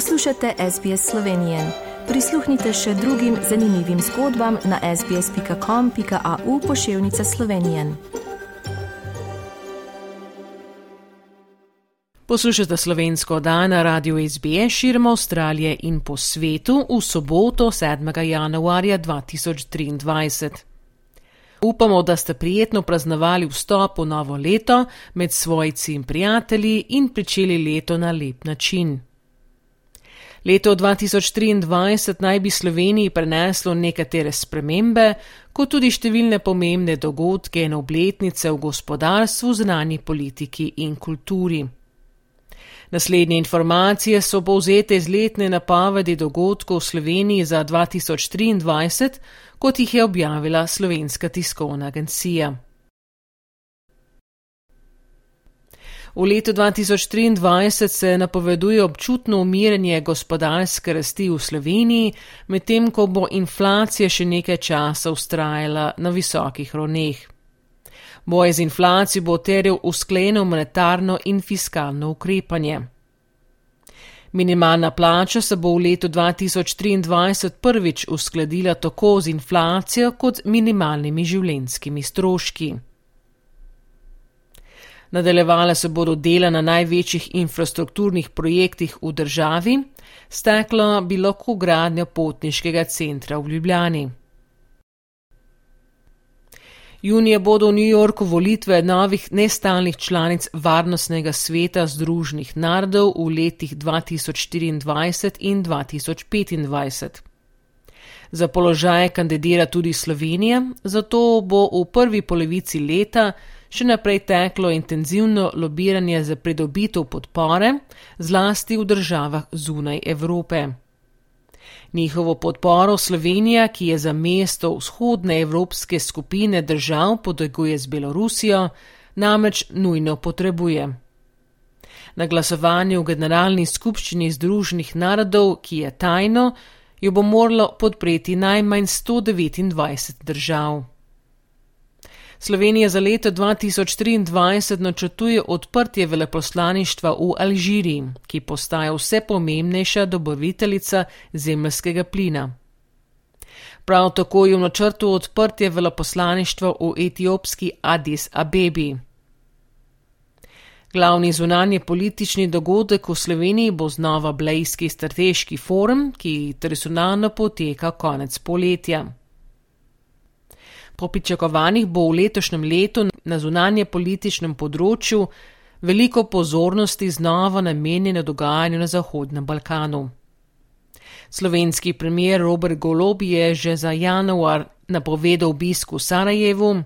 Poslušate SBS Slovenije. Prisluhnite še drugim zanimivim zgodbam na sbsp.com.au pošiljka Slovenije. Poslušate slovensko dan na radiju SBS širom Avstralije in po svetu v soboto 7. januarja 2023. Upamo, da ste prijetno praznovali vstop v novo leto med svojci in prijatelji in pričeli leto na lep način. Leto 2023 naj bi Sloveniji preneslo nekatere spremembe, kot tudi številne pomembne dogodke in obletnice v gospodarstvu, znani politiki in kulturi. Naslednje informacije so povzete iz letne napovedi dogodkov v Sloveniji za 2023, kot jih je objavila Slovenska tiskovna agencija. V letu 2023 se napoveduje občutno umiranje gospodarske rasti v Sloveniji, medtem ko bo inflacija še nekaj časa ustrajala na visokih ravneh. Boj z inflacijo bo teril uskleno monetarno in fiskalno ukrepanje. Minimalna plača se bo v letu 2023 prvič uskladila tako z inflacijo kot minimalnimi življenskimi stroški. Nadaljevale se bodo dela na največjih infrastrukturnih projektih v državi, steklo bi lahko gradnja potniškega centra v Ljubljani. Junija bodo v New Yorku volitve novih nestalnih članic Varnostnega sveta Združenih narodov v letih 2024 in 2025. Za položaje kandidira tudi Slovenija, zato bo v prvi polovici leta še naprej teklo intenzivno lobiranje za pridobitev podpore, zlasti v državah zunaj Evrope. Njihovo podporo Slovenija, ki je za mesto vzhodne evropske skupine držav podeguje z Belorusijo, namreč nujno potrebuje. Na glasovanju v Generalni skupščini Združenih narodov, ki je tajno, jo bo moralo podpreti najmanj 129 držav. Slovenija za leto 2023 načrtuje odprtje veleposlaništva v Alžiriji, ki postaja vse pomembnejša dobaviteljica zemljskega plina. Prav tako je v načrtu odprtje veleposlaništva v etiopski Addis Abebi. Glavni zunanje politični dogodek v Sloveniji bo znova Blejski strateški forum, ki tradicionalno poteka konec poletja. Po pričakovanjih bo v letošnjem letu na zunanje političnem področju veliko pozornosti znova namenjeno dogajanju na Zahodnem Balkanu. Slovenski premier Robert Golob je že za januar napovedal obisk v Sarajevu.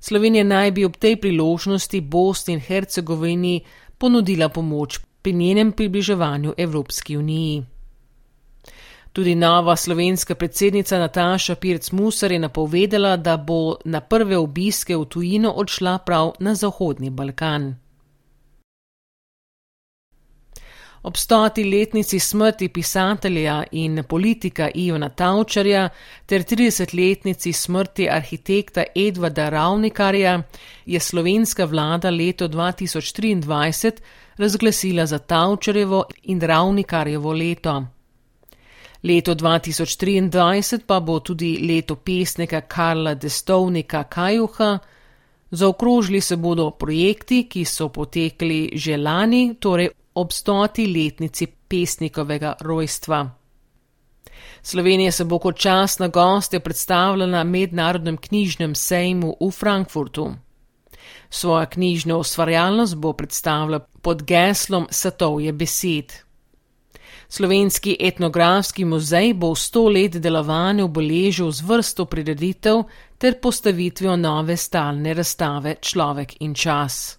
Slovenija naj bi ob tej priložnosti Bosni in Hercegovini ponudila pomoč pri njenem približevanju Evropski uniji. Tudi nova slovenska predsednica Nataša Pirc Musar je napovedala, da bo na prve obiske v tujino odšla prav na Zahodni Balkan. Ob stoti letnici smrti pisatelja in politika Ivana Tavčarja ter 30-letnici smrti arhitekta Edvarda Ravnikarja je slovenska vlada leto 2023 razglasila za Tavčarjevo in Ravnikarjevo leto. Leto 2023 pa bo tudi leto pesnika Karla Destovnika Kajuha. Zaokrožili se bodo projekti, ki so potekli že lani, torej ob stoti letnici pesnikovega rojstva. Slovenija se bo kot častna gostja predstavljala na mednarodnem knjižnem sejmu v Frankfurtu. Svojo knjižno ustvarjalnost bo predstavila pod geslom Satovje besed. Slovenski etnografski muzej bo v sto let delovanja obeležil z vrsto prireditev ter postavitvijo nove stalne razstave Človek in čas.